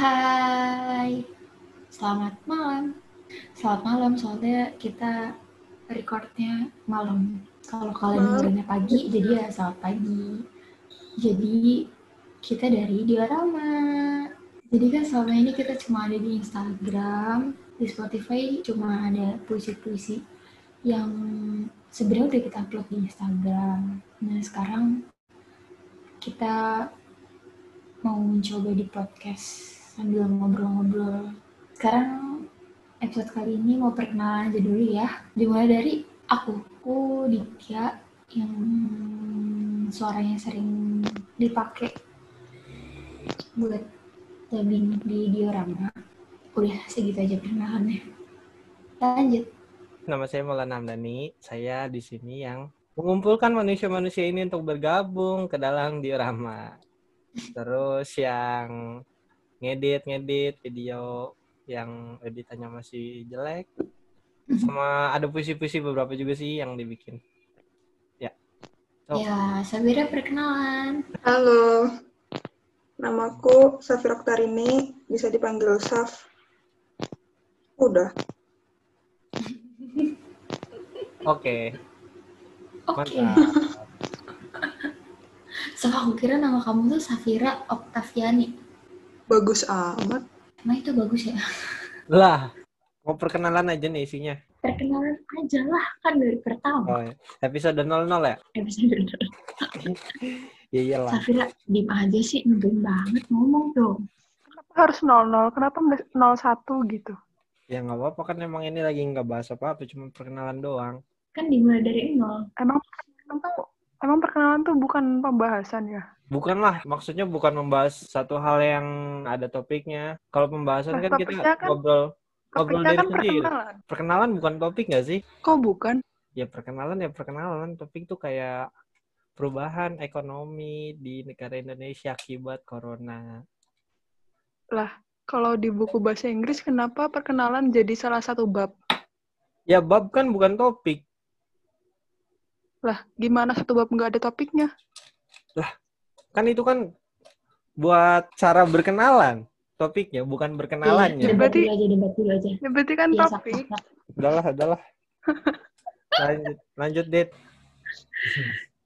Hai, selamat malam. Selamat malam, soalnya kita recordnya malam. Kalau kalian Malam. dengerinnya pagi, jadi ya selamat pagi. Jadi kita dari Diorama. Jadi kan selama ini kita cuma ada di Instagram, di Spotify cuma ada puisi-puisi yang sebenarnya udah kita upload di Instagram. Nah sekarang kita mau mencoba di podcast sambil ngobrol-ngobrol. Sekarang episode kali ini mau perkenalan aja dulu ya. Dimulai dari aku. Aku Ditya yang suaranya sering dipakai buat dubbing di diorama. Udah segitu aja perkenalannya. Lanjut. Nama saya Maulana Hamdani. Saya di sini yang mengumpulkan manusia-manusia ini untuk bergabung ke dalam diorama. Terus yang ngedit-ngedit video yang editannya masih jelek. Sama ada puisi-puisi beberapa juga sih yang dibikin. Ya. So, Ya, Sabira perkenalan. Halo, namaku Safira Oktarini, bisa dipanggil Saf. Udah, Oke. Oke. Mantap. So, aku kira nama kamu tuh Safira Oktaviani. Bagus amat. Emang itu bagus ya? Lah, mau perkenalan aja nih isinya. Perkenalan aja lah, kan dari pertama. Oh, ya. episode 00 ya? Episode Ya iyalah. Safira, diem aja sih, ngebelin banget ngomong dong. Kenapa harus 00? Kenapa nggak 01 gitu? Ya nggak apa-apa kan emang ini lagi nggak bahas apa-apa, cuma perkenalan doang. Kan dimulai dari nol. Emang perkenalan tuh, emang perkenalan tuh bukan pembahasan ya? Bukan lah, maksudnya bukan membahas satu hal yang ada topiknya. Kalau pembahasan Nah, kan kita kan- ngobrol ngobrol dari kan sendiri. perkenalan. Perkenalan bukan topik nggak sih? Kok bukan? Ya perkenalan ya perkenalan. Topik tuh kayak perubahan ekonomi di negara Indonesia akibat corona. Kalau di buku bahasa Inggris, kenapa perkenalan jadi salah satu bab? Ya bab kan bukan topik. Lah, gimana satu bab nggak ada topiknya? Kan itu kan buat cara berkenalan. Topiknya bukan Iya, berkenalannya. debat Berarti- dulu aja, debat dulu aja. Ya berarti kan Iya, topik. Udahlah, udahlah. Lanjut, lanjut, Dit.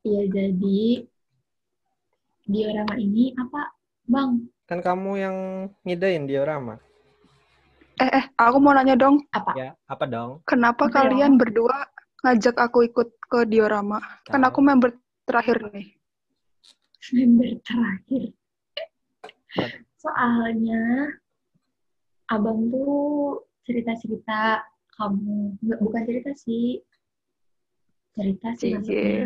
Iya, jadi diorama ini apa, Bang? Kan kamu yang ngidein diorama. Eh, eh, aku mau nanya dong, Apa? Ya, apa dong? kenapa Apa kalian berdua ngajak aku ikut ke diorama? Kan aku member terakhir nih. Member terakhir. Soalnya abang tuh cerita-cerita kamu. Nggak, bukan cerita sih. Cerita sih Cie. maksudnya.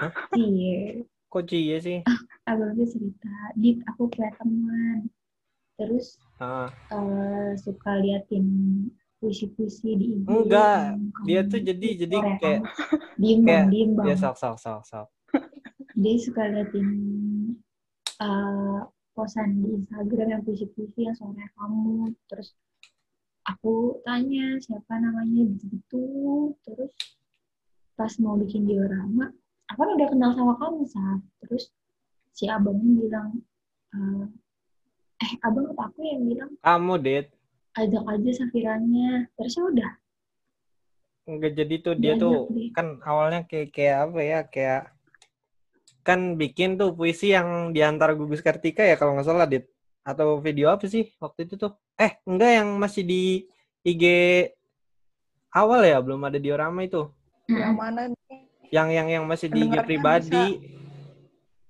Hah? Iya. Kok cie sih? Abang tuh cerita, Dit, aku punya teman. Terus Ah, eh, suka liatin puisi-puisi di IG. Enggak, dia tuh jadi- jadi kayak- diem bang, kayak- diem bang. ya sok sok sok sok. Dia suka liatin eh, posan di Instagram yang puisi-puisi yang suara kamu. Terus aku tanya siapa namanya gitu. Terus pas mau bikin diorama, aku kan udah kenal sama kamu saat. Terus si abangnya bilang, eh, eh abang apa aku yang bilang Kamu, Dit. ajak aja Safiranya. Terus ya udah Enggak jadi tuh dia Diajak tuh deh. kan awalnya kayak kayak apa ya? Kayak kan bikin tuh puisi yang diantar Gugus Kartika ya kalau nggak salah, Dit. Atau video apa sih waktu itu tuh? Eh, enggak yang masih di IG awal ya, belum ada diorama itu. Yang mana nih? Yang yang yang masih di IG pribadi.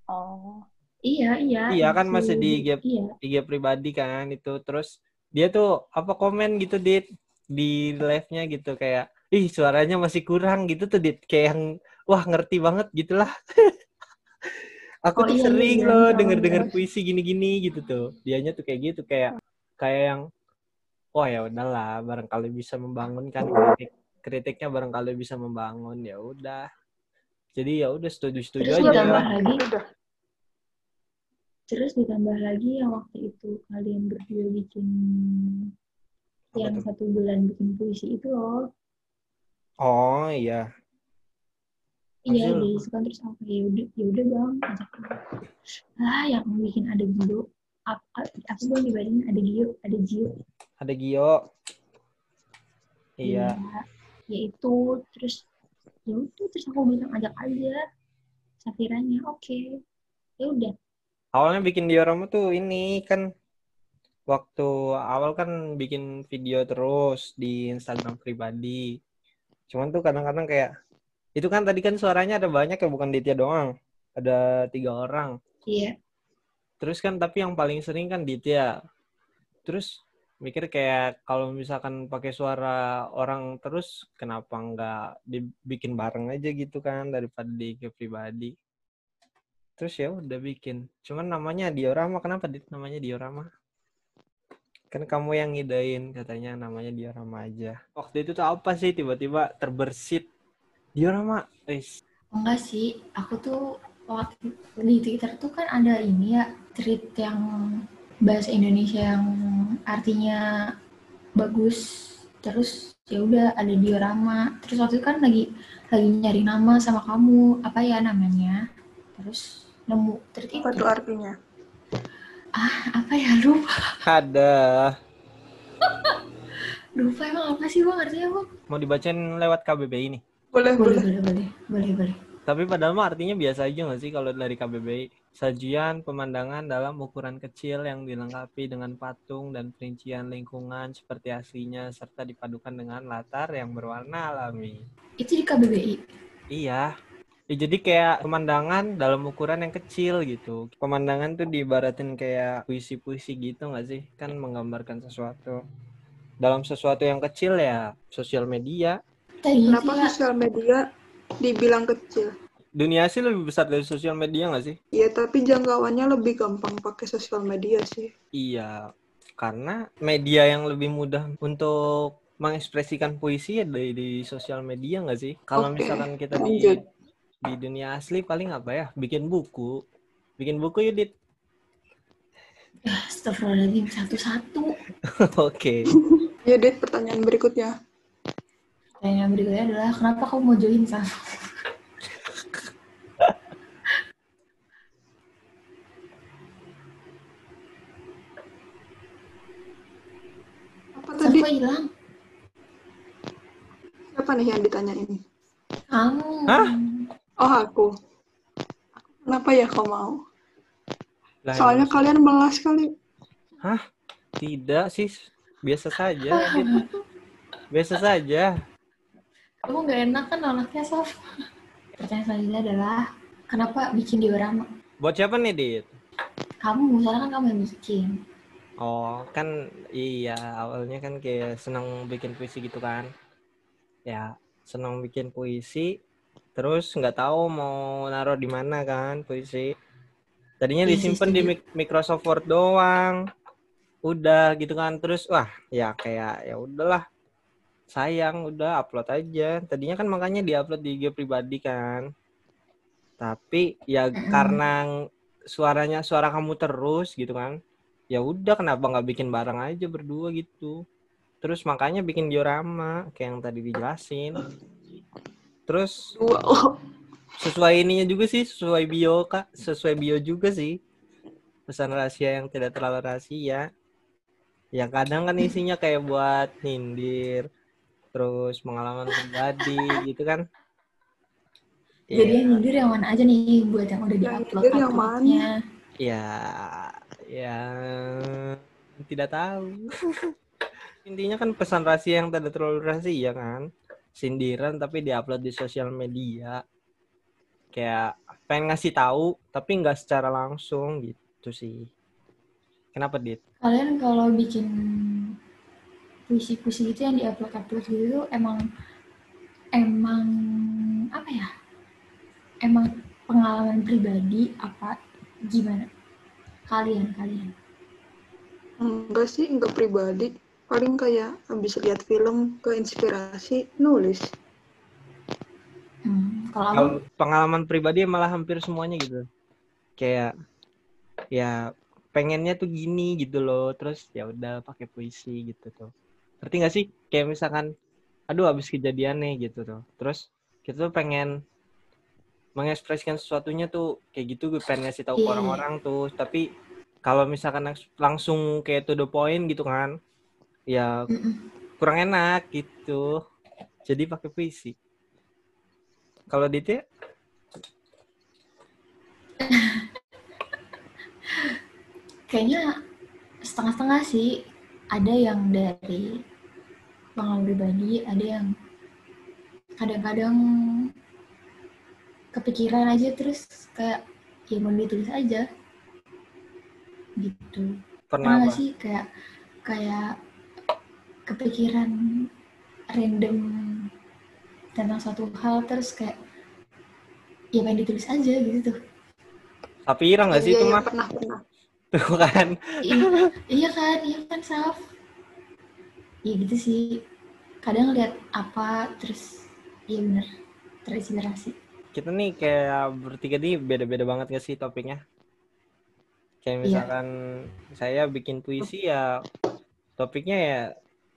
Oh. Iya, iya. Iya, kan masih di Iya. IG pribadi kan itu terus dia tuh apa komen gitu dit di live-nya gitu kayak ih suaranya masih kurang gitu tuh dit kayak yang wah ngerti banget gitulah aku Oh, tuh iya, iya, sering iya, loh iya, denger-denger iya. puisi gini-gini gitu tuh. Dianya tuh kayak gitu kayak kayak yang wah ya udahlah barangkali bisa membangun kan kritik kritiknya barangkali bisa membangun. Ya udah. Jadi ya udah setuju setuju Terus aja ditambah lagi, terus ditambah lagi yang waktu itu kalian berdua bikin Apa yang satu bulan bikin puisi itu loh. oh iya Iya, dia suka terus aku ya udah, ya udah bang, ajak. Ah, yang bikin ada video Aku, aku belum dibanding ada Gio, ada Gio. Ada Gio. Iya. Ya itu terus ya udah terus aku bilang ajak aja Safiranya oke ya udah Awalnya bikin diorama tuh ini kan waktu awal kan bikin video terus di Instagram pribadi. Cuman tuh kadang-kadang kayak itu kan tadi kan suaranya ada banyak ya bukan Ditya doang. Ada tiga orang. iya Terus kan tapi yang paling sering kan Ditya. Terus mikir kayak kalau misalkan pakai suara orang terus kenapa nggak dibikin bareng aja gitu kan daripada di IG pribadi. Terus ya udah bikin. Cuman namanya diorama. Kenapa dit namanya diorama? Kan kamu yang ngidain katanya namanya diorama aja. Waktu itu tuh apa sih tiba-tiba terbersit diorama? Wis. enggak sih aku tuh waktu di Twitter tuh kan ada ini ya tweet yang bahasa Indonesia yang artinya bagus terus ya udah ada diorama terus waktu itu kan lagi lagi nyari nama sama kamu apa ya namanya terus nemu tweet Apa itu tuh artinya? apa ya lupa Ada. lupa emang apa sih bang artinya bang Mau dibacain lewat KBBI nih. Boleh, boleh boleh. boleh boleh boleh Tapi padahal mah artinya biasa aja nggak sih kalau dari KBBI? Sajian pemandangan dalam ukuran kecil yang dilengkapi dengan patung dan perincian lingkungan seperti aslinya serta dipadukan dengan latar yang berwarna alami. itu di KBBI Iya. Ya, jadi kayak pemandangan dalam ukuran yang kecil gitu. Pemandangan tuh diibaratin kayak puisi-puisi gitu nggak sih? Kan menggambarkan sesuatu. Dalam sesuatu yang kecil ya sosial media. Kenapa ya sosial media dibilang kecil? Dunia sih lebih besar dari sosial media nggak sih? Iya, tapi jangkauannya lebih gampang pakai sosial media sih. Iya, karena media yang lebih mudah untuk mengekspresikan puisi ya dari di sosial media nggak sih? Kalau Oke, misalkan kita di lanjut. di dunia asli paling apa ya? Bikin buku, bikin buku Yudit. Astagfirullahaladzim satu-satu Oke. Ya, Dit, pertanyaan berikutnya. Pertanyaan berikutnya adalah kenapa kamu mau join Saf? Apa tadi? kok hilang? Siapa nih yang ditanyain? Kamu. Hah? Oh, aku. Kenapa ya kau mau? Lah, Soalnya emang- kalian melas kali. tidak sih, biasa saja. Biasa saja. Kamu gak enak kan anaknya Saf? Pertanyaan selanjutnya adalah kenapa bikin diorama? Buat siapa nih, Dit? Kamu, misalnya kan kamu yang bikin. Oh, kan iya, awalnya kan kayak senang bikin puisi gitu kan. Ya, senang bikin puisi, terus nggak tahu mau naruh di mana kan puisi. Tadinya Iya disimpan di Microsoft Word doang. Udah gitu kan, terus wah, ya kayak ya udahlah. Sayang, udah upload aja. Tadinya kan makanya diupload di IG pribadi kan. Tapi ya karena suaranya suara kamu terus gitu kan ya udah kenapa nggak bikin bareng aja berdua gitu. Terus makanya bikin diorama kayak yang tadi dijelasin. Terus sesuai ininya juga sih sesuai bio kak. Sesuai bio juga sih. Pesan rahasia yang tidak terlalu rahasia. Ya kadang kan isinya kayak buat nyindir terus pengalaman pribadi gitu kan Jadi Ya. yang nyindir yang mana aja nih buat yang udah di-upload nyindir yang mana? Ya, ya tidak tahu. Intinya kan pesan rahasia yang tidak terlalu rahasia kan. Sindiran tapi diupload di sosial media. Kayak pengen ngasih tahu tapi nggak secara langsung gitu sih. Kenapa, Dit? Kalian kalau bikin puisi-puisi gitu yang di-upload-upload gitu tuh emang emang apa ya? Emang pengalaman pribadi apa gimana? Kalian kalian. enggak sih, enggak pribadi. Paling kayak habis lihat film, keinspirasi, nulis. Hmm, Kalau pengalaman pribadi malah hampir semuanya gitu. Kayak ya pengennya tuh gini gitu loh. Terus ya udah pakai puisi gitu tuh. Ngerti gak sih? Kayak misalkan aduh habis kejadian nih gitu tuh. Terus kita tuh pengen mengekspresikan sesuatunya tuh kayak gitu gue pengen ngasih tahu Iya. orang-orang tuh tapi kalau misalkan langs- langsung kayak to the point gitu kan ya kurang enak gitu jadi pakai puisi kalau Ditya Kayaknya setengah-setengah sih. Ada yang dari pengalaman pribadi, ada yang kadang-kadang kepikiran aja terus kayak ya mau ditulis aja gitu. pernah nggak sih kayak kayak kepikiran random tentang suatu hal terus kayak ya pengen ditulis aja gitu tuh. Sapira nggak sih Iya, itu iya, mah pernah pernah. tuh kan iya, iya kan, iya kan Saf. Iya gitu sih. Kadang lihat apa terus iya bener terinspirasi. kita nih kayak bertiga nih beda-beda banget gak sih topiknya kayak Iya. misalkan saya bikin puisi ya topiknya ya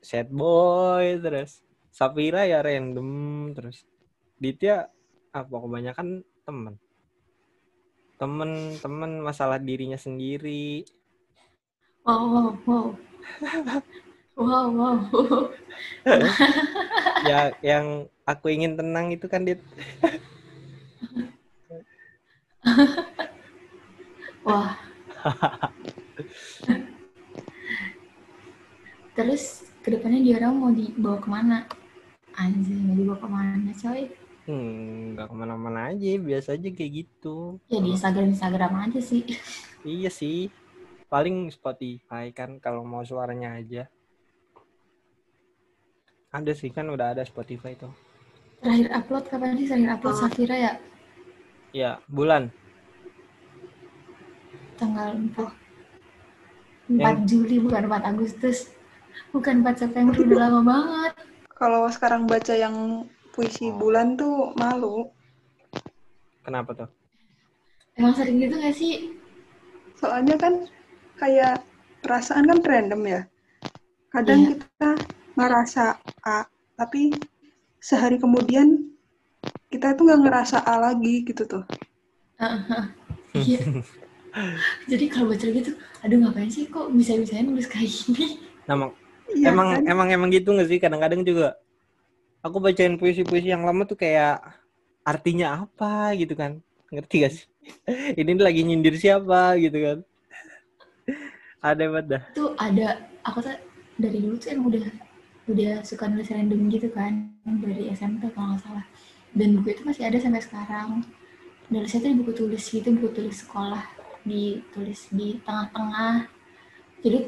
sad boy terus Sapira ya random terus Ditya apa kebanyakan temen temen temen masalah dirinya sendiri Wow, wow, wow. wow, wow. ya yang aku ingin tenang itu kan Dit Wah. Terus ke depannya dia orang mau dibawa ke mana? Anjir, mau dibawa ke mana coy? hmm nggak ke mana-mana aja biasa aja kayak gitu Ya di Instagram Instagram aja sih. Iya sih. Paling Spotify kan kalau mau suaranya aja. Ada sih kan udah ada Spotify tuh. Terakhir upload kapan sih? Terakhir upload. Safira ya? Ya, bulan. Tanggal 4. 4 Juli bukan 4 Agustus. Bukan 4 September udah lama banget. Kalau sekarang baca yang puisi Oh. bulan tuh malu. Kenapa tuh? Emang sering gitu gak sih? Soalnya kan kayak perasaan kan random ya. Kadang Iya. kita ngerasa A, tapi sehari kemudian kita tuh nggak ngerasa A lagi gitu tuh. Iya. Jadi kalau baca gitu, aduh ngapain sih kok bisa-bisanya nulis kayak gini? Nama Iya emang kan? emang emang gitu nggak sih kadang-kadang juga. Aku bacain puisi-puisi yang lama tuh kayak artinya apa gitu kan. Ngerti gak sih? Ini lagi nyindir siapa gitu kan. ada banget dah. Tuh ada, aku tuh dari dulu tuh emang udah udah suka nulis random gitu kan dari SMP kalau nggak salah. Dan buku itu masih ada sampai sekarang. Nulisnya tuh buku tulis gitu, buku tulis sekolah ditulis di tengah-tengah. Jadi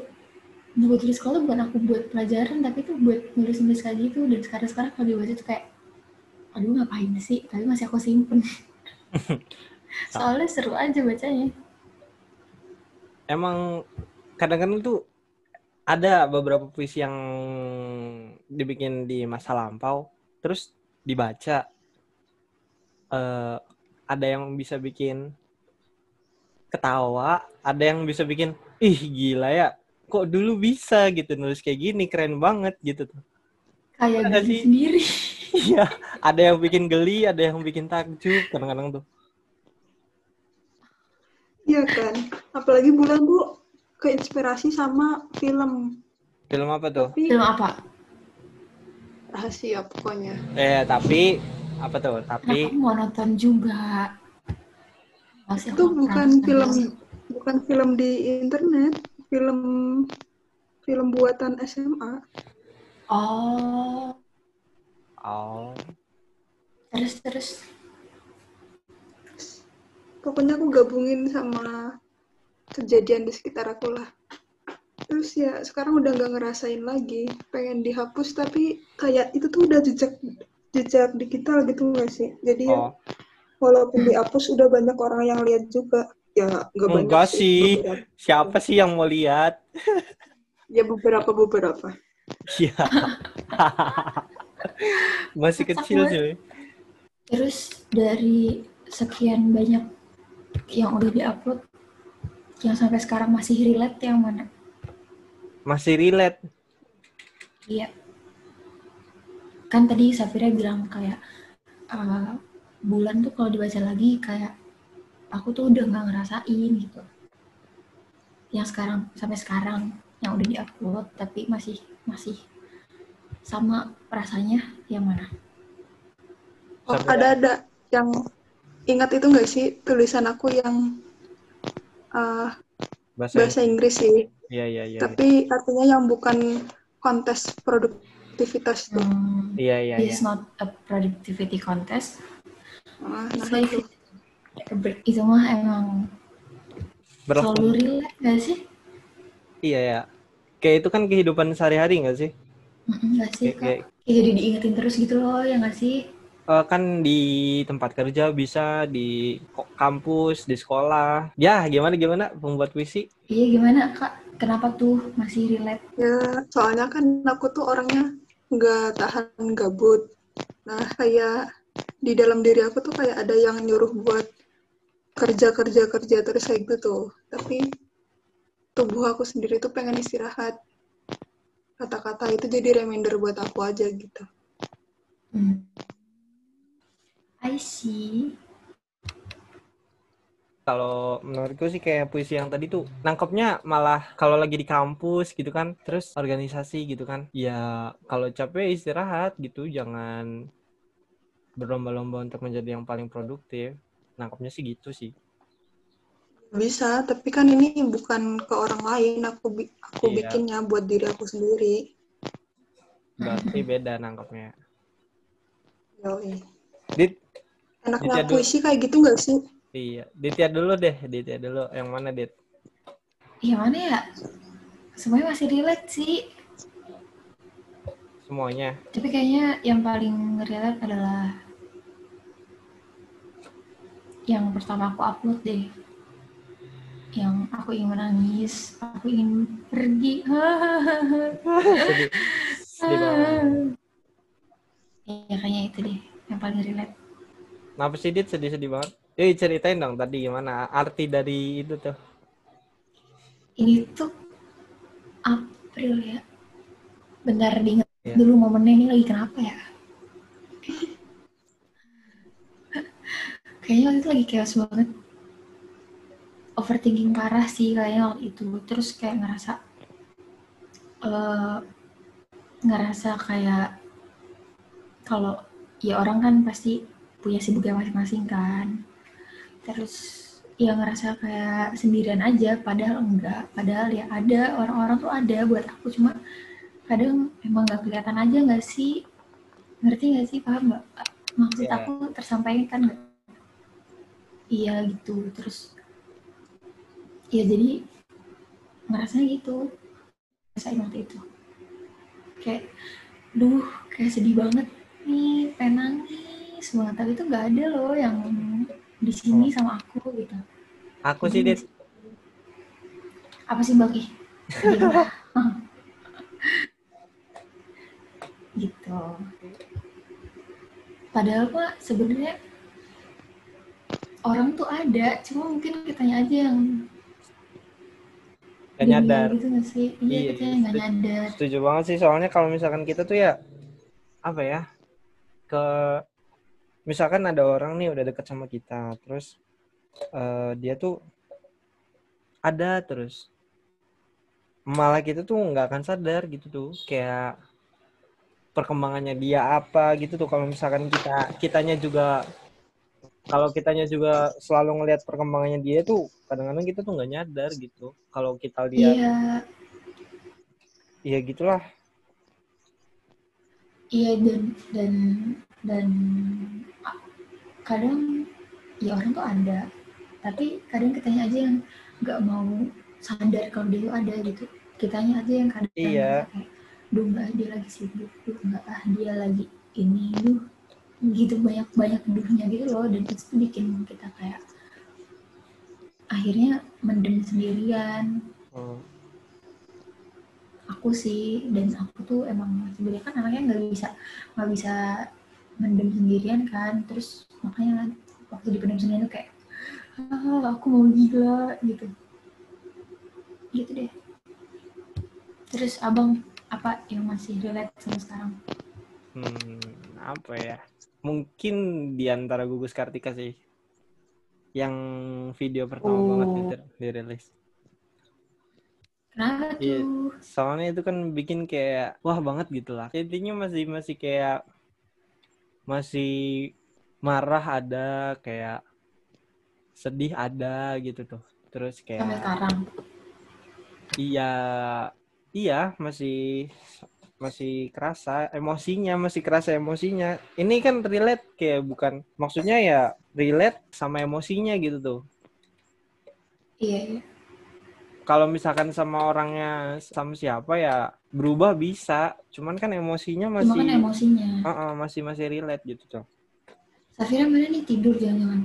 buku tulis sekolah bukan aku buat pelajaran tapi tuh buat nulis-nulis kayak gitu dan sekarang-sekarang kalau dibaca tuh kayak aduh ngapain sih tapi masih aku simpen soalnya seru aja bacanya emang kadang-kadang tuh ada beberapa puisi yang dibikin di masa lampau terus dibaca eh ada yang bisa bikin ketawa ada yang bisa bikin ih gila ya kok dulu bisa gitu nulis kayak gini keren banget gitu tuh kayak Ada sih. sendiri iya ada yang bikin geli ada yang bikin takjub kadang-kadang tuh Iya kan. Apalagi bulan bu keinspirasi sama film. film apa tuh Tapi film apa rahasia pokoknya. eh tapi apa tuh tapi aku mau nonton juga Masih Itu bukan film sih. bukan film di internet, film film buatan SMA. oh oh terus terus Pokoknya aku gabungin sama kejadian di sekitar aku lah. Terus ya sekarang udah nggak ngerasain lagi, pengen dihapus tapi kayak itu tuh udah jejak jejak digital gitu nggak sih? Jadi ya oh walaupun dihapus udah banyak orang yang lihat juga. Ya nggak banyak Enggak sih. beberapa. siapa sih yang mau lihat Ya beberapa beberapa. Iya. Masih kecil sih. terus dari sekian banyak yang udah diupload yang sampai sekarang masih relate yang mana Masih relate. iya kan tadi Safira bilang kayak eh, bulan tuh kalau dibaca lagi kayak aku tuh udah nggak ngerasain gitu yang sekarang sampai sekarang yang udah diupload tapi masih masih sama rasanya yang mana? Oh, ada ada yang ingat itu nggak sih tulisan aku yang uh, bahasa, bahasa Inggris sih, iya iya iya tapi artinya yang bukan kontes produktivitas tuh. Hmm, iya iya iya is not a productivity contest. Ah, It's nah, like itu. itu mah emang Berlaku- selalu relate gak sih? iya ya kayak itu kan kehidupan sehari-hari nggak sih Gak sih Kayak- kak? kayak- Kayak jadi diingetin terus gitu loh, ya gak sih? Eh, kan di tempat kerja bisa di kampus di sekolah ya gimana gimana membuat puisi Iya gimana kak? Kenapa tuh masih relate? Ya, soalnya kan aku tuh orangnya nggak tahan gabut. Nah, kayak di dalam diri aku tuh kayak ada yang nyuruh buat kerja kerja kerja terus kayak gitu tuh. Tapi tubuh aku sendiri tuh pengen istirahat. Kata-kata itu jadi reminder buat aku aja gitu. Hmm. I see. kalau menurutku sih kayak puisi yang tadi tuh nangkepnya malah kalau lagi di kampus gitu kan terus organisasi gitu kan ya kalau capek istirahat gitu jangan berlomba-lomba untuk menjadi yang paling produktif nangkepnya sih gitu sih Bisa, tapi kan ini bukan ke orang lain. Aku bi- aku Iya. bikinnya buat diri aku sendiri. berarti beda nangkepnya Yoi. dit Enaknya Dijadul- puisi kayak gitu nggak sih? iya Ditya dulu deh Ditya dulu yang mana dit Iya mana ya? Semuanya masih relate sih. semuanya Tapi kayaknya yang paling relate adalah yang pertama aku upload deh. Yang aku ingin menangis, aku ingin pergi. sedih sedih banget Iya kayaknya itu deh yang paling relate. Kenapa sih dit sedih-sedih banget Eh ceritain dong tadi gimana arti dari itu tuh Ini tuh April ya. Bentar diingat Iya. dulu momennya ini lagi kenapa ya? Kayaknya waktu itu lagi chaos banget. Overthinking parah sih kayaknya waktu itu. Terus kayak ngerasa eh ngerasa kayak kalau ya orang kan pasti punya sibuknya masing-masing kan. Terus ya ngerasa kayak sendirian aja padahal enggak. Padahal ya ada orang-orang tuh ada buat aku. Cuma kadang emang nggak kelihatan aja nggak sih? Ngerti nggak sih? Paham nggak? Maksud Iya. aku tersampaikan nggak? Iya gitu. Terus ya jadi ngerasanya gitu. Rasain waktu itu. Kayak duh kayak sedih banget nih pengen nangis banget tapi itu nggak ada loh yang di sini sama aku gitu aku sih dit apa sih Bang Ih? Gimana? gitu padahal pak sebenarnya orang tuh ada cuma mungkin kitanya aja yang gak nyadar gitu nggak sih iya, Iya, kitanya nggak setuju. nyadar setuju banget sih soalnya kalau misalkan kita tuh ya apa ya ke misalkan ada orang nih udah deket sama kita terus eh, dia tuh ada terus malah kita tuh nggak akan sadar gitu tuh kayak perkembangannya dia apa gitu tuh. Kalau misalkan kita kitanya juga kalau kitanya juga selalu ngelihat perkembangannya dia tuh kadang-kadang kita tuh nggak nyadar gitu. Kalau kita lihat iya. Ya gitulah. Iya dan dan dan kadang ya orang tuh ada. Tapi kadang kitanya aja yang nggak mau sadar kalau dia ada gitu. Kitanya aja yang kadang Iya. kayak duh nggak dia lagi sibuk. Duh nggak ah dia lagi ini. Duh gitu banyak banyak duhnya gitu loh. Dan itu bikin kita kayak akhirnya mendem sendirian. Hmm. aku sih dan aku tuh emang sebenarnya kan anaknya nggak bisa nggak bisa mendem sendirian kan terus makanya waktu dipendam sendirian tuh kayak ah aku mau gila gitu gitu deh terus abang apa yang masih relate sama sekarang Hmm, apa ya? Mungkin di antara gugus Kartika sih. Yang video pertama Oh. banget di- dirilis. Kenapa Iya. soalnya itu kan bikin kayak wah banget gitu lah intinya masih masih kayak masih marah ada kayak sedih ada gitu tuh terus Sampai kayak sekarang. iya iya masih masih kerasa emosinya masih kerasa emosinya ini kan relate kayak bukan maksudnya ya relate sama emosinya gitu tuh Iya, iya. Kalau misalkan sama orangnya sama siapa ya berubah bisa cuman kan emosinya masih kan emosinya. Heeh, masih masih relate gitu tuh Safira mana nih tidur jangan-jangan.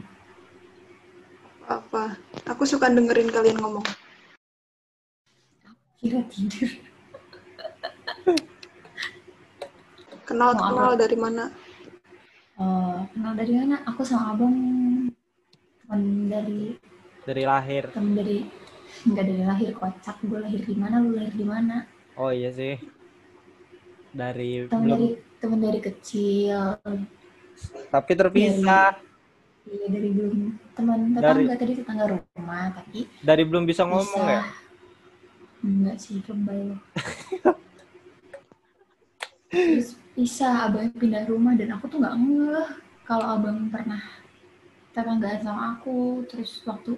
Apa? Aku suka dengerin kalian ngomong. Kira tidur. Kenal Mau kenal dari mana? Eh, kenal dari mana? Aku sama abang teman dari dari lahir teman dari nggak dari lahir kocak. Gue lahir di mana? Lu lahir di mana? oh iya sih dari belum dari teman dari kecil. tapi terpisah Iya dari belum teman Dari- tetangga tadi tetangga rumah tapi dari belum bisa ngomong bisa. ya Enggak sih kembali. Terus bisa abang pindah rumah dan aku tuh nggak ngeh kalau abang pernah tetanggaan sama aku terus waktu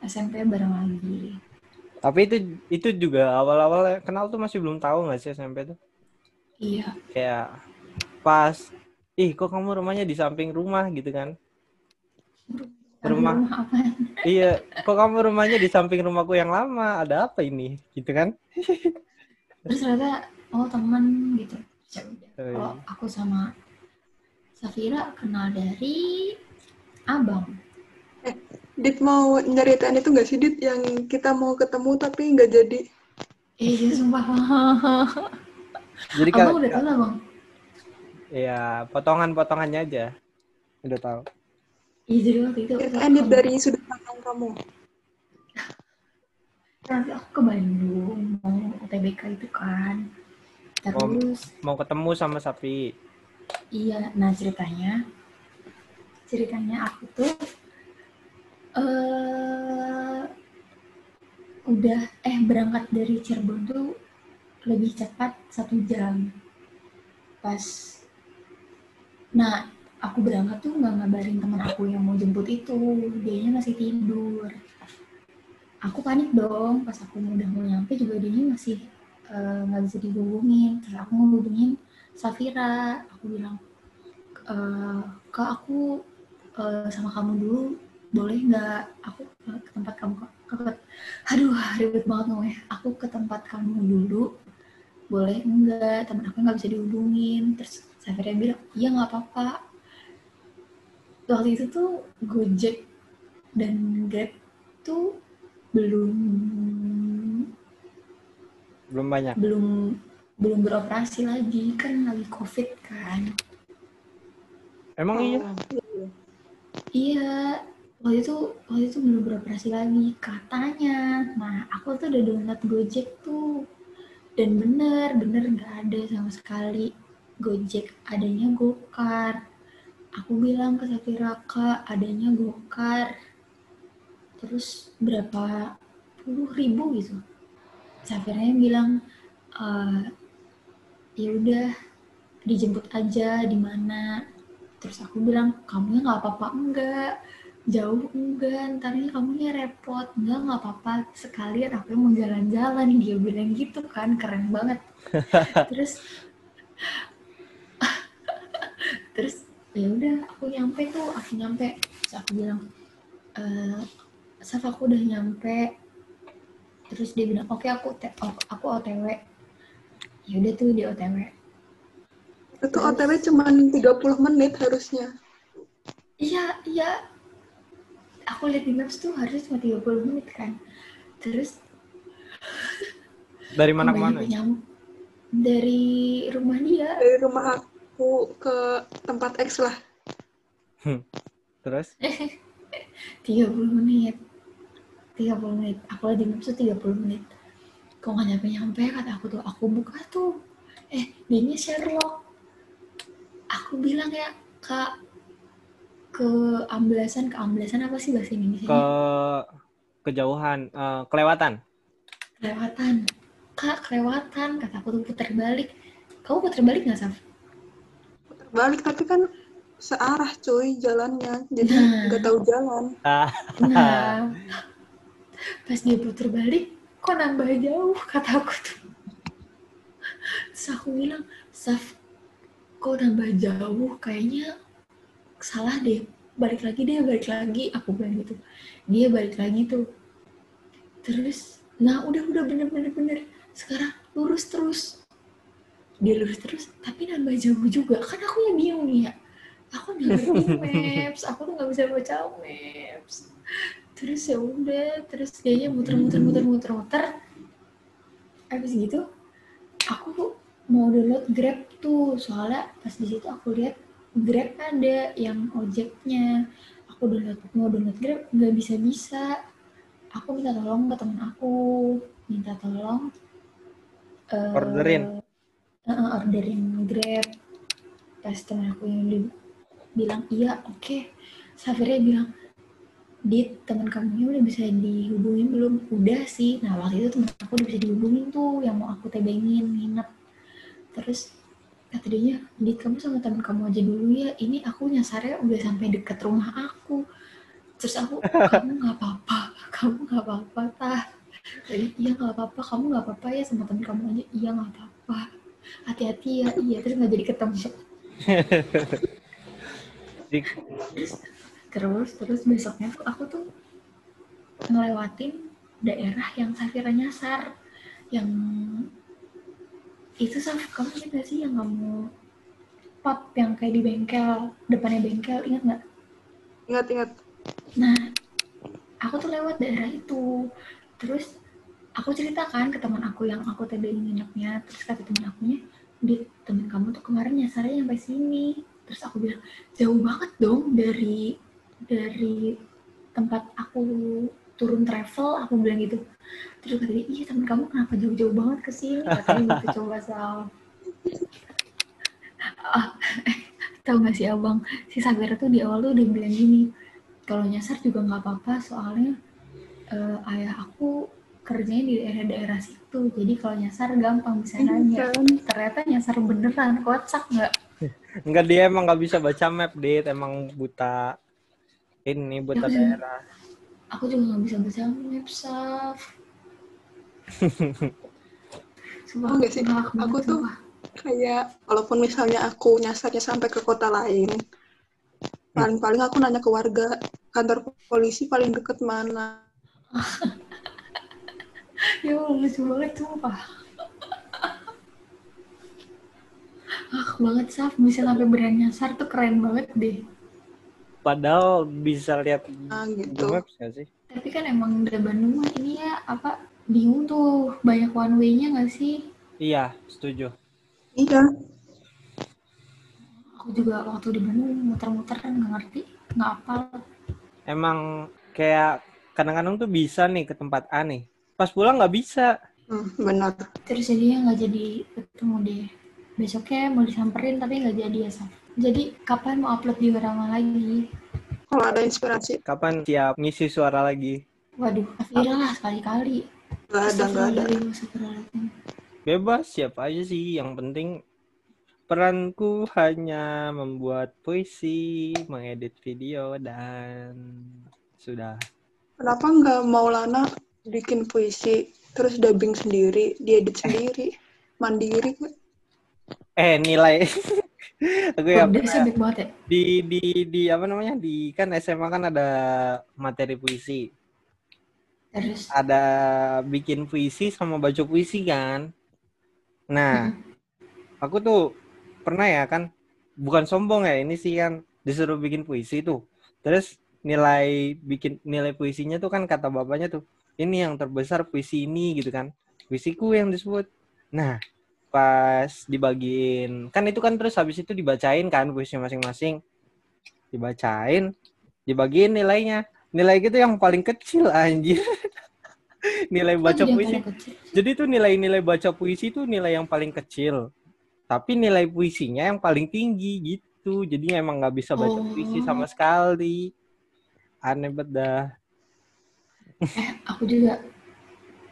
SMP bareng lagi. tapi itu itu juga awal-awal kenal tuh masih belum tahu nggak sih SMP tuh Iya, kayak pas ih kok kamu rumahnya di samping rumah gitu kan tapi Rumah. apa? iya kok kamu rumahnya di samping rumahku yang lama ada apa ini gitu kan Terus ternyata oh teman gitu. Ya. Oh, iya. Kalau aku sama Safira kenal dari abang. Dit mau nyeritain itu nggak sih Dit yang kita mau ketemu tapi nggak jadi? Iya, sumpah. jadi kan udah tahu lah bang. ya potongan-potongannya aja udah tahu Iya jadi waktu itu. Ceritain Dit dari sudut pandang kamu. nanti aku ke Bandung mau UTBK itu kan terus mau ketemu sama sapi iya nah ceritanya ceritanya aku tuh eh udah eh berangkat dari Cirebon tuh lebih cepat satu jam. Pas nah aku berangkat tuh nggak ngabarin teman aku yang mau jemput itu. Dianya masih tidur. Aku panik dong pas aku udah mau nyampe juga dia masih eh, nggak bisa dihubungin. Terus aku ngehubungin Safira. Aku bilang eh kak aku eh, sama kamu dulu boleh nggak aku ke ke tempat kamu ke, ke- aduh ribet banget ngomongnya. Aku ke tempat kamu dulu. Boleh enggak teman aku nggak bisa dihubungin. Terus Safira bilang iya nggak apa-apa. Waktu itu tuh Gojek dan Grab tuh belum belum banyak. belum belum beroperasi lagi kan lagi covid kan. Emang iya? Oh, iya waktu itu waktu itu belum beroperasi lagi. Katanya nah aku tuh udah download Gojek tuh. Dan bener bener nggak ada sama sekali Gojek. Adanya Gokar aku bilang ke Safira kak adanya Gokar terus berapa puluh ribu gitu. Safiranya bilang "Eh, ya udah dijemput aja di mana. Terus aku bilang kamunya nggak apa-apa. Enggak jauh enggak. Ntarnya kamunya repot. Enggak nggak apa-apa. Sekalian aku mau jalan-jalan. Dia bilang gitu kan keren banget. Terus terus ya udah aku nyampe tuh aku nyampe. Terus aku bilang eh Saf aku udah nyampe. Terus dia bilang oke aku te- oh, aku otw ya udah tuh dia otw Itu OTW cuma 30 menit harusnya. Iya, iya. Aku lihat di maps tuh harusnya cuma 30 menit kan. Terus dari mana ke mana nyam- dari rumah dia Dari rumah aku ke tempat X lah. terus 30 menit. 30 menit. Aku lihat di maps tuh 30 menit. Kok nggak nyampe-nyampe kata aku tuh. Aku buka tuh. Eh, dia Sherlock. Aku bilang ya, Kak, ke amblesan, ke amblesan apa sih bahasa Indonesia? ke kejauhan eh, kelewatan kelewatan kak kelewatan kata aku tuh putar balik kamu putar balik nggak Saf? Balik tapi kan searah cuy jalannya. Jadi Nah. nggak tahu jalan. Ah, Nah, pas dia putar balik, kok nambah jauh kata aku tuh. Terus aku bilang, Saf, kok nambah jauh? Kayaknya salah deh. Balik lagi deh, balik lagi. Aku bilang gitu. Dia balik lagi tuh. Terus, nah udah udah bener-bener bener. Sekarang lurus terus. Dia lurus terus, tapi nambah jauh juga. Kan aku yang bingung nih ya. Aku nggak ngerti maps, aku tuh nggak bisa baca maps terus ya udah terus kayaknya muter-muter muter-muter muter habis gitu aku mau download Grab tuh soalnya pas di situ aku lihat Grab ada yang ojeknya aku download mau download Grab nggak bisa bisa aku minta tolong ke temen aku minta tolong eh, Orderin. eh, orderin Grab pas temen aku yang di- bilang iya oke Safirnya bilang Dit, teman kamu udah bisa dihubungin belum? Udah sih. Nah, waktu itu teman aku udah bisa dihubungin tuh yang mau aku tebengin, nginep. Terus kata dia, Dit, kamu sama teman kamu aja dulu ya. Ini aku nyasarnya udah sampai deket rumah aku. Terus aku, kamu nggak apa-apa, kamu nggak apa-apa, tah. Tadi, iya nggak apa-apa, kamu nggak apa-apa ya sama teman kamu aja. Iya nggak apa-apa. Hati-hati ya, iya. Terus nggak jadi ketemu. di- terus terus besoknya tuh aku tuh ngelewatin daerah yang Safira nyasar yang itu Saf kamu ingat gak sih yang kamu pub yang kayak di bengkel depannya bengkel ingat nggak Ingat-ingat. nah aku tuh lewat daerah itu. Terus aku ceritakan ke teman aku yang aku tadi nginepnya terus kata teman akunya di teman kamu tuh kemarin nyasarnya sampai sini. Terus aku bilang jauh banget dong dari dari tempat aku turun travel aku bilang gitu. Terus kata dia iya teman kamu kenapa jauh-jauh banget ke sini? Katanya gitu coba sal. Ah, tahu gak sih abang? Si Sabira tuh di awal tuh udah bilang gini kalau nyasar juga nggak apa-apa soalnya eh, ayah aku kerjanya di daerah-daerah situ jadi kalau nyasar gampang bisa nanya. Kan. ternyata nyasar beneran kocak nggak? Enggak dia emang nggak bisa baca map, Dit. Emang buta ini buta Ya, daerah. Aku juga nggak bisa baca website Sumpah, Oh, nggak sih? banget, Aku tuh- sumpah. Kayak walaupun misalnya aku nyasarnya sampai ke kota lain, paling-paling aku nanya ke warga kantor polisi paling deket mana. Ya lucu banget sumpah. Ah, banget Saf, bisa sampai berani nyasar tuh keren banget deh. Padahal bisa lihat Nah, gitu. Maps nggak sih? Tapi kan emang dari Bandung mah ini ya apa bingung tuh banyak one way-nya nggak sih? Iya, setuju. Iya. Aku juga waktu di Bandung muter-muter kan nggak ngerti, nggak apal. Emang kayak kadang-kadang tuh bisa nih ke tempat A nih. Pas pulang nggak bisa. Hmm, benar. Terus jadinya nggak jadi ketemu deh. Besoknya mau disamperin tapi nggak jadi ya Saf. Jadi kapan mau upload di Warama lagi? Kalau ada inspirasi, Kapan siap ngisi suara lagi? Waduh, viral lah sekali-kali. nggak ada, nggak ada. Bebas siapa aja sih. Yang penting peranku hanya membuat puisi, mengedit video dan sudah. Kenapa nggak Maulana bikin puisi, terus dubbing sendiri, diedit sendiri, mandiri kok. Eh nilai. Aku ya baik banget ya. di di di apa namanya di kan SMA kan ada materi puisi. Terus? Ada bikin puisi sama baca puisi kan. Nah aku tuh pernah ya kan bukan sombong ya ini sih kan disuruh bikin puisi tuh. Terus nilai bikin nilai puisinya tuh kan kata bapaknya tuh ini yang terbesar puisi ini gitu kan. Puisiku yang disebut. Nah pas dibagiin. Kan itu kan terus habis itu dibacain kan puisi masing-masing. Dibacain dibagiin nilainya. Nilai gitu yang paling kecil anjir. Nilai baca Kan yang puisi. jadi itu nilai-nilai baca puisi itu nilai yang paling kecil. Tapi nilai puisinya yang paling tinggi gitu. Jadi emang nggak bisa baca puisi Oh. sama sekali. Aneh banget dah. Eh, aku juga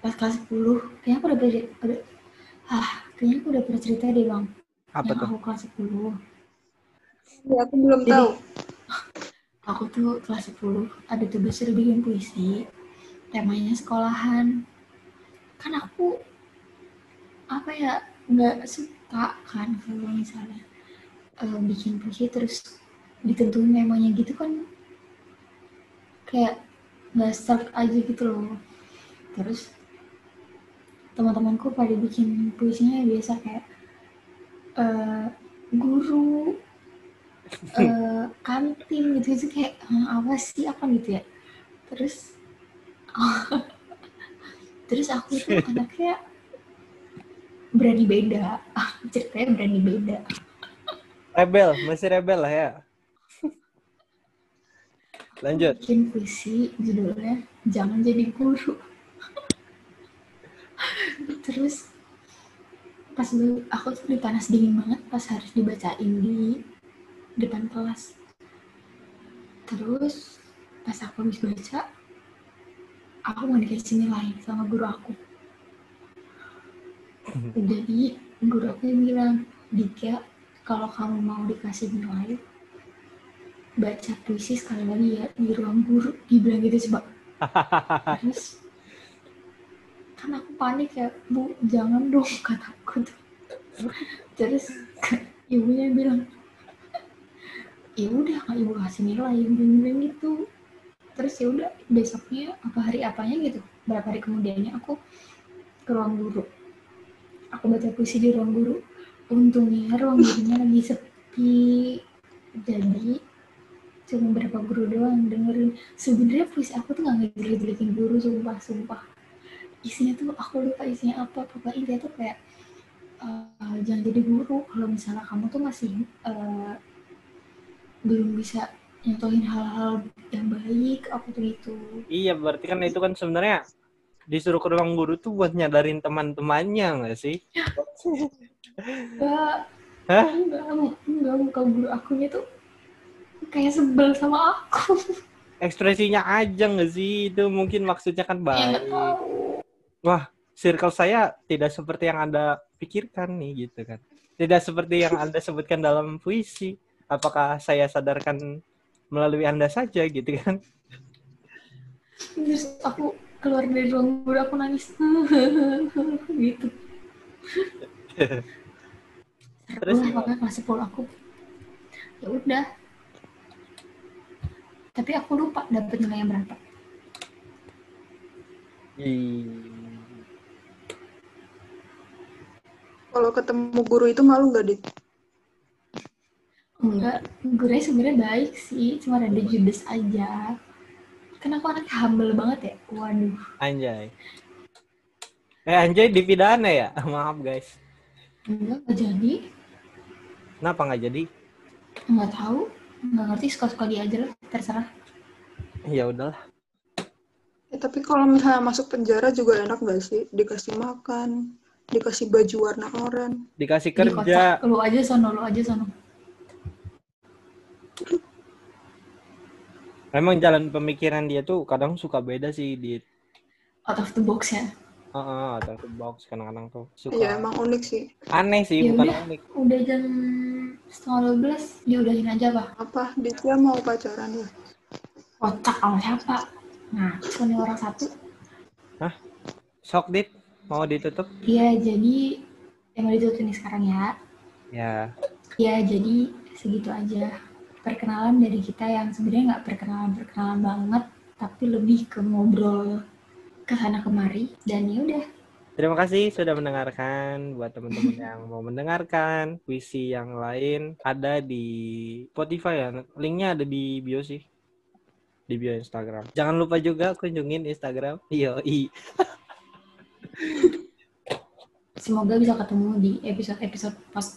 pas kelas 10 kayaknya aku udah pernah udah, ah kayaknya aku udah pernah cerita deh bang. Apa yang tuh? aku kelas 10 Ya, aku belum Jadi- tahu. aku tuh kelas 10 ada tugas suruh bikin puisi. Temanya sekolahan. Kan aku apa ya nggak suka kan kalau misalnya eh, bikin puisi terus ditentuin memangnya gitu kan kayak nggak stuck aja gitu loh. Terus teman-temanku pada bikin puisinya biasa kayak eh, guru eh, kantin gitu itu kayak "Hah, apa sih? Apa gitu ya? Terus terus aku tuh anaknya berani beda. Ceritanya berani beda. Rebel, masih rebel lah ya. Lanjut. bikin puisi judulnya jangan jadi guru terus pas dulu aku tuh di panas dingin banget pas harus dibacain di depan kelas. Terus pas aku habis baca aku mau dikasih nilai sama guru aku. Jadi guru aku yang bilang Dika kalau kamu mau dikasih nilai baca puisi sekali lagi ya di ruang guru dibilang gitu coba. Terus kan aku panik ya bu jangan dong kataku tuh. Terus ibunya bilang ya udah nggak ibu kasih nilai bilang gitu. Terus ya udah besoknya apa hari apanya gitu berapa hari kemudiannya aku ke ruang guru. Aku baca puisi di ruang guru untungnya ruang gurunya lagi sepi. Jadi cuma berapa guru doang dengerin. Sebenarnya puisi aku tuh nggak ngejelek-jelekin guru sumpah sumpah isinya tuh aku lupa isinya apa. Pokoknya intinya tuh kayak eh, jangan jadi guru kalau misalnya kamu tuh masih eh, belum bisa nyontohin hal-hal yang baik aku tuh gitu. Iya, berarti kan itu kan sebenarnya disuruh ke ruang guru tuh buat nyadarin teman-temannya nggak sih? enggak Hah? enggak enggak muka guru akunya tuh kayak sebel sama aku. Ekspresinya aja nggak sih? Itu mungkin maksudnya kan ya tahu Circle saya tidak seperti yang Anda pikirkan nih gitu kan. Tidak seperti yang Anda sebutkan dalam puisi. Apakah saya sadarkan melalui Anda saja gitu kan? terus aku keluar dari ruang guru aku nangis gitu Terus? makanya kelas 10 aku ya udah tapi aku lupa dapet nilai yang berapa Kalau ketemu guru itu malu nggak, Dit? enggak gurunya sebenarnya baik sih cuma ada judes aja kan aku anak humble banget ya waduh Anjay. Eh Anjay dipidana ya? Maaf guys. enggak nggak jadi Kenapa nggak jadi? nggak tahu nggak ngerti suka-suka dia aja lah terserah Ya udahlah. Ya, tapi kalau misalnya masuk penjara juga enak nggak sih? Dikasih makan, dikasih baju warna oranye. Dikasih Di kerja. kota. lu aja sono lu aja sono Memang jalan pemikiran dia tuh kadang suka beda sih di out of the box ya Heeh, atau the box kadang-kadang tuh suka Iya, emang unik sih. aneh sih Ya bukan udah. unik. udah jam setengah dua belas diudahin aja pak Apa? Ditya mau pacaran ya? kocak sama siapa nah nih orang satu Sok dit mau ditutup? Iya, jadi yang ditutup nih sekarang ya. Ya. Ya, jadi segitu aja. Perkenalan dari kita yang sebenarnya nggak perkenalan-perkenalan banget, tapi lebih ke ngobrol ke sana kemari. Dan ya udah, Terima kasih sudah mendengarkan. Buat teman-teman yang mau mendengarkan puisi yang lain ada di Spotify ya. Linknya ada di bio sih. Di bio Instagram. Jangan lupa juga kunjungin Instagram. Yoi. semoga bisa ketemu di episode-episode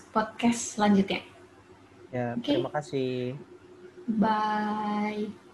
podcast selanjutnya. Ya, Oke. terima kasih. Bye.